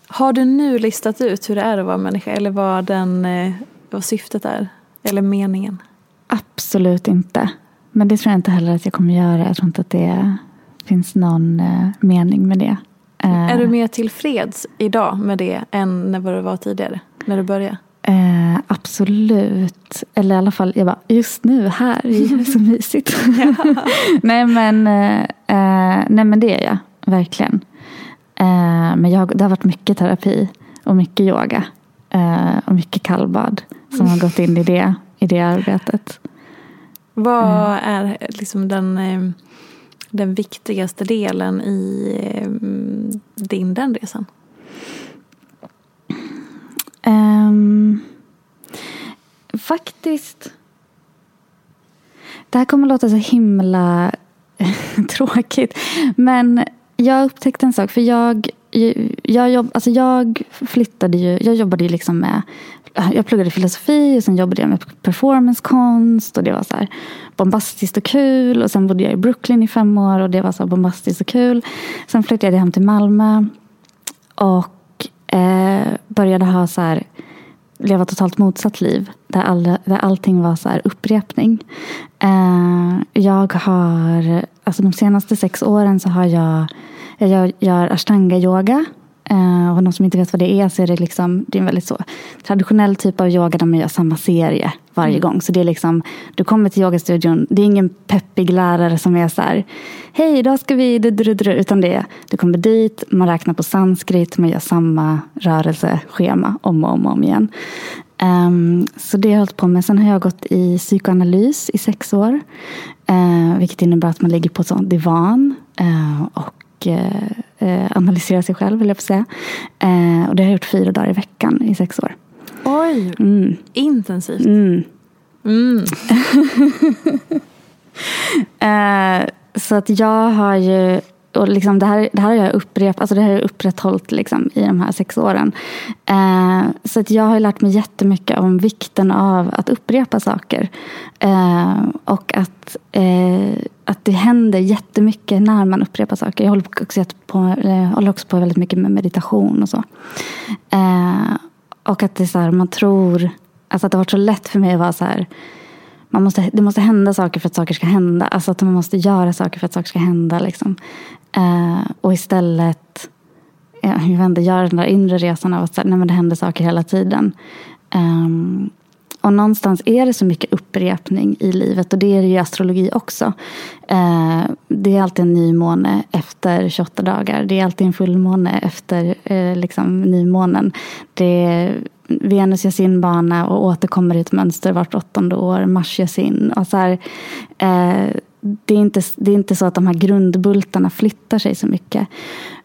har du nu listat ut hur det är att vara människa eller vad, den, eh, vad syftet är? Eller meningen? Absolut inte. Men det tror jag inte heller att jag kommer göra. Jag tror inte att det finns någon eh, mening med det. Eh, Är du mer tillfreds idag med det än när vad du var tidigare? När du började? Eh, absolut. Eller i alla fall, jag bara, just nu här, det är så mysigt. nej, men, eh, eh, nej men det är jag, verkligen. Eh, men jag, det har varit mycket terapi och mycket yoga. Eh, och mycket kallbad som har gått in i det, i det arbetet. Vad är liksom den, eh, den viktigaste delen i eh, din den resan? Um, faktiskt. Det här kommer låta så himla tråkigt. Men jag upptäckte en sak. För jag, jag, jobb, alltså jag flyttade ju. Jag jobbade ju liksom med. Jag pluggade filosofi och sen jobbade jag med performancekonst. Och det var så här bombastiskt och kul. Och sen bodde jag i Brooklyn i fem år. Och det var så här bombastiskt och kul. Sen flyttade jag hem till Malmö. Och eh, började ha så här leva totalt motsatt liv. Där, all, där allting var så här upprepning. Eh, jag har, alltså de senaste sex åren så har jag, jag gör, gör ashtanga yoga. Eh, och de som inte vet vad det är så är det liksom, det är en väldigt så traditionell typ av yoga där man gör samma serie varje gång. Så det är liksom, du kommer till yogastudion, det är ingen peppig lärare som är så här, hej idag ska vi, utan det är, du kommer dit, man räknar på sanskrit, man gör samma rörelseschema om och om, och om igen. Ehm, så det har jag hållit på med. Sen har jag gått i psykoanalys i sex år. Uh, vilket innebär att man ligger på en sån divan eh, och eh, eh, analyserar sig själv, vill jag på säga. Eh, och det har jag gjort fyra dagar i veckan i sex år. Oj, Mm. intensivt. Mm. Mm. Eh, så att jag har ju och liksom det, här, det här har jag upprepat, alltså det har jag upprätthållit liksom i de här sex åren. Eh, så att jag har lärt mig jättemycket om vikten av att upprepa saker. Eh, och att, eh, att det händer jättemycket när man upprepar saker. Jag håller också på, jag håller också på väldigt mycket med meditation och så. Eh, och att det är så här, man tror, alltså att det har varit så lätt för mig att vara så här man måste, det måste hända saker för att saker ska hända. Alltså att man måste göra saker för att saker ska hända. Liksom. Eh, och istället jag vet inte, göra den där inre resan av att nej, men det händer saker hela tiden. Um, och någonstans är det så mycket upprepning i livet och det är det ju i astrologi också. Uh, det är alltid en nymåne efter 28 dagar. Det är alltid en fullmåne efter uh, liksom, nymånen. Det är, Venus gör sin bana och återkommer i ett mönster vart åttonde år. Mars gör sin. Och så här, uh, det, är inte, det är inte så att de här grundbultarna flyttar sig så mycket.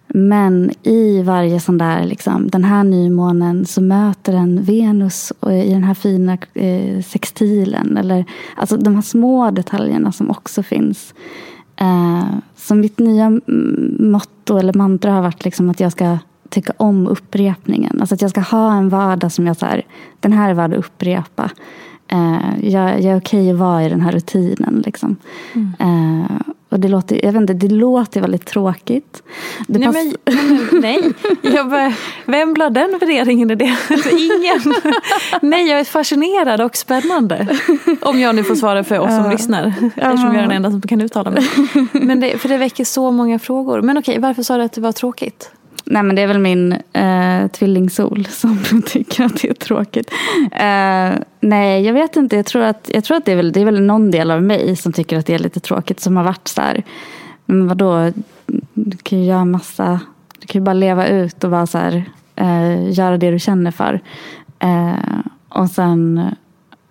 Men i varje sån där, liksom, den här nymånen så möter den Venus i den här fina eh, sextilen. Eller, alltså de här små detaljerna som också finns. Eh, så mitt nya motto eller mantra har varit liksom att jag ska tycka om upprepningen. Alltså att jag ska ha en vardag som jag så här, den här är värd att upprepa. Eh, jag, jag är okej att vara i den här rutinen. Liksom. Mm. Eh, och det låter, jag vet inte, det låter väldigt tråkigt. Det nej, men, men, nej. Jag bara, vem la den värderingen i det? Ingen. nej, jag är fascinerad och spännande. Om jag nu får svara för oss som lyssnar. Eftersom jag är den enda som kan uttala mig. Men det, för det väcker så många frågor. Men okej, varför sa du att det var tråkigt? Nej men det är väl min eh, tvillingsol som tycker att det är tråkigt. Eh, nej jag vet inte. Jag tror att, jag tror att det, är väl, det är väl någon del av mig som tycker att det är lite tråkigt. Som har varit så här. Men vadå. Du kan ju göra massa. Du kan ju bara leva ut och bara så här, eh, göra det du känner för. Eh, och sen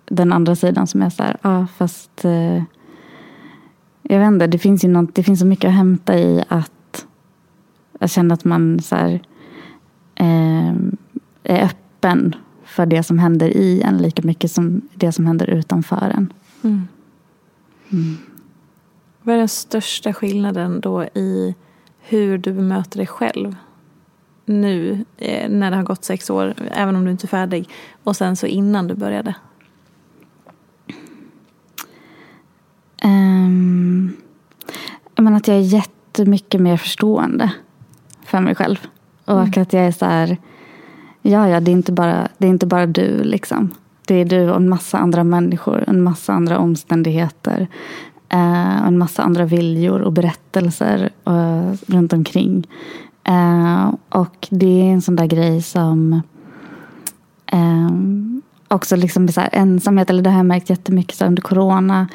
den andra sidan som är så här. Ja ah, fast. Eh, jag vet inte. Det finns ju något, det finns så mycket att hämta i att jag känner att man så här, eh, är öppen för det som händer i en lika mycket som det som händer utanför en. Mm. Mm. Vad är den största skillnaden då i hur du bemöter dig själv nu eh, när det har gått sex år, även om du inte är färdig, och sen så innan du började? Um, menar att jag är jättemycket mer förstående för mig själv. Och mm. att jag är så här, ja ja det är inte bara, det är inte bara du liksom. Det är du och en massa andra människor, en massa andra omständigheter. Eh, en massa andra viljor och berättelser eh, runt omkring. Eh, och det är en sån där grej som eh, också liksom så här, ensamhet, eller det har jag märkt jättemycket så under corona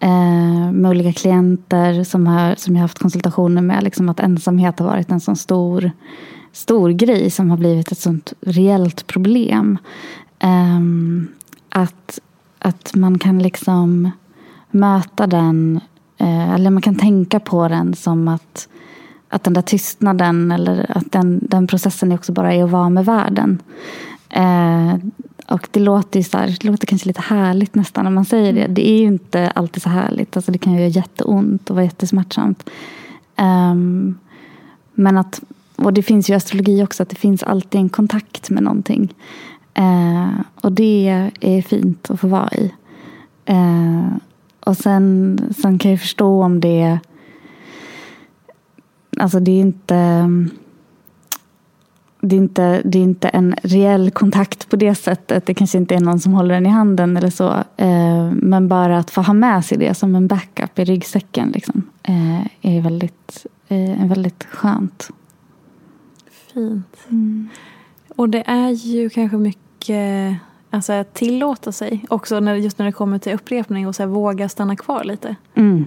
eh, med olika klienter som, har, som jag har haft konsultationer med. Liksom att ensamhet har varit en sån stor, stor grej som har blivit ett sånt reellt problem. Eh, att, att man kan liksom möta den, eh, eller man kan tänka på den som att att den där tystnaden eller att den, den processen också bara är att vara med världen. Eh, och det låter, ju så här, det låter kanske lite härligt nästan när man säger det. Det är ju inte alltid så härligt. Alltså det kan ju göra jätteont och vara jättesmärtsamt. Um, men att, och det finns ju i astrologi också att det finns alltid en kontakt med någonting. Uh, och det är fint att få vara i. Uh, och sen, sen kan jag förstå om det... Alltså det är inte det är, inte, det är inte en reell kontakt på det sättet. Det kanske inte är någon som håller den i handen eller så. Eh, men bara att få ha med sig det som en backup i ryggsäcken liksom, eh, är väldigt, eh, väldigt skönt. Fint. Mm. Och det är ju kanske mycket alltså, att tillåta sig. Också när, just när det kommer till upprepning och så här, våga stanna kvar lite. Mm.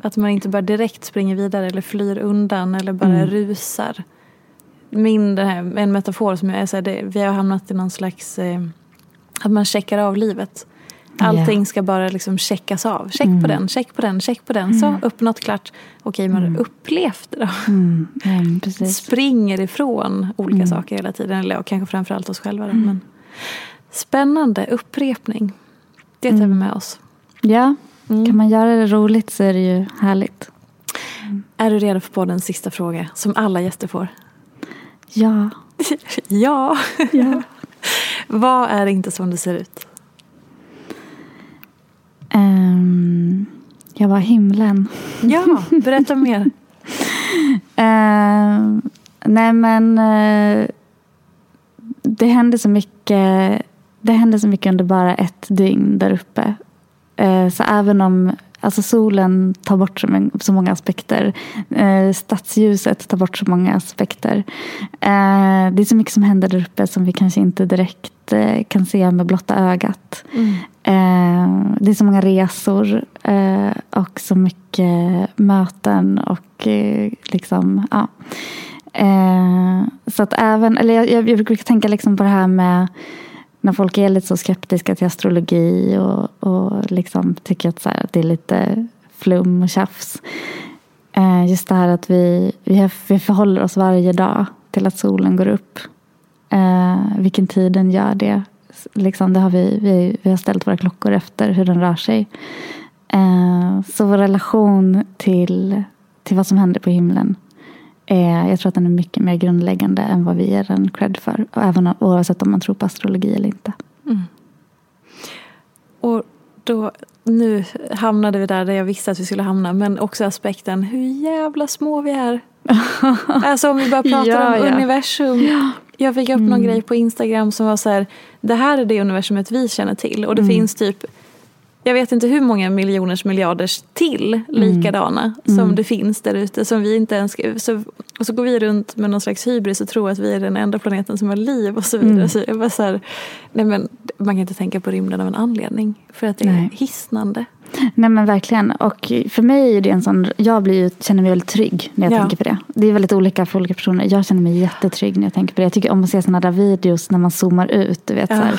Att man inte bara direkt springer vidare eller flyr undan eller bara mm. rusar min, här, en metafor som jag är så här, det, vi har hamnat i någon slags, eh, att man checkar av livet. Allting yeah. ska bara liksom checkas av. Check mm. på den, check på den, check på den. Mm. Så, uppnått, klart. Okej, men mm. upplevt det då? Mm. Mm, Springer ifrån olika mm. saker hela tiden. Eller kanske framförallt oss själva. Då, mm. men. Spännande, upprepning. Det tar vi med oss. Ja, kan man göra det roligt så är det ju härligt. Är du redo för poddens sista fråga som alla gäster får? Ja. ja. ja. Vad är inte som det ser ut? Um, jag var himlen. Ja, berätta mer. uh, nej men uh, det hände så mycket. Det hände så mycket under bara ett dygn där uppe. Uh, så även om Alltså solen tar bort så, så många aspekter. Eh, stadsljuset tar bort så många aspekter. Eh, det är så mycket som händer där uppe som vi kanske inte direkt eh, kan se med blotta ögat. Mm. Eh, det är så många resor eh, och så mycket möten och eh, liksom, ja. så att även, eller jag, jag, jag brukar tänka liksom på det här med när folk är lite så skeptiska till astrologi och, och liksom tycker att, så här, att det är lite flum och tjafs. Eh, just det här att vi, vi, vi förhåller oss varje dag till att solen går upp. Eh, vilken tid den gör det. Liksom, det har vi, vi, vi har ställt våra klockor efter hur den rör sig. Eh, så vår relation till, till vad som händer på himlen Eh, jag tror att den är mycket mer grundläggande än vad vi ger den cred för. Och även oavsett om man tror på astrologi eller inte. Mm. Och då, nu hamnade vi där, där jag visste att vi skulle hamna. Men också aspekten hur jävla små vi är. alltså om vi bara pratar ja, om ja. universum. Ja. Jag fick upp mm. någon grej på Instagram som var så här. Det här är det universumet vi känner till. Och det mm. finns typ jag vet inte hur många miljoners miljarders till likadana mm. som mm. det finns där ute. Som vi inte ens, så, och så går vi runt med någon slags hybris och tror att vi är den enda planeten som har liv och så vidare. Mm. Så jag bara så här, nej men, man kan inte tänka på rymden av en anledning. För att det nej. är hisnande. Nej men verkligen. Och för mig är det en sån, jag blir, känner mig väldigt trygg när jag ja. tänker på det. Det är väldigt olika för olika personer. Jag känner mig jättetrygg när jag tänker på det. Jag tycker om att se sådana där videos när man zoomar ut. Du vet, ja. så här,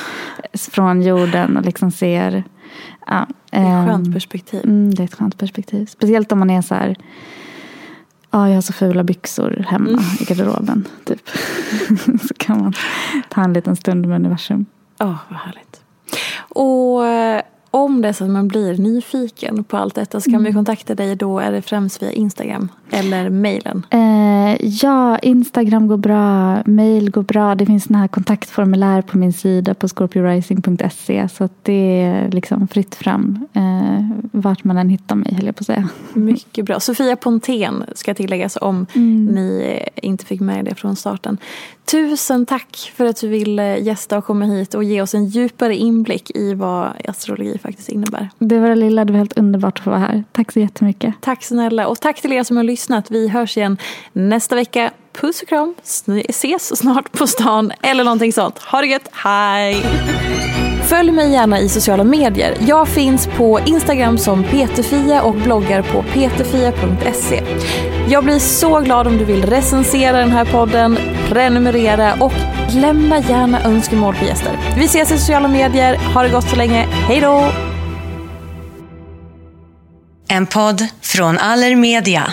från jorden och liksom ser Ja, det är ett ehm, skönt perspektiv. Mm, det är ett skönt perspektiv. Speciellt om man är så här. Ja, jag har så fula byxor hemma mm. i garderoben. Typ. så kan man ta en liten stund med universum. Ja, oh, vad härligt. Och eh, om det är så att man blir nyfiken på allt detta så kan mm. vi kontakta dig då är det främst via Instagram eller mejlen? Eh, ja, Instagram går bra, mejl går bra. Det finns såna här kontaktformulär på min sida på scorpiorising.se så det är liksom fritt fram eh, vart man än hittar mig höll jag på att säga. Mycket bra. Sofia Pontén ska tilläggas om mm. ni inte fick med det från starten. Tusen tack för att du ville gästa och komma hit och ge oss en djupare inblick i vad astrologi faktiskt innebär. Det var det lilla, det var helt underbart att få vara här. Tack så jättemycket. Tack snälla och tack till er som har lyssnat. Vi hörs igen nästa vecka. Puss och kram, ses snart på stan eller någonting sånt. Ha det gött, hej! Följ mig gärna i sociala medier. Jag finns på Instagram som peterfia och bloggar på peterfia.se. Jag blir så glad om du vill recensera den här podden, prenumerera och lämna gärna önskemål på gäster. Vi ses i sociala medier. Ha det gott så länge. Hej då! En podd från Allermedia.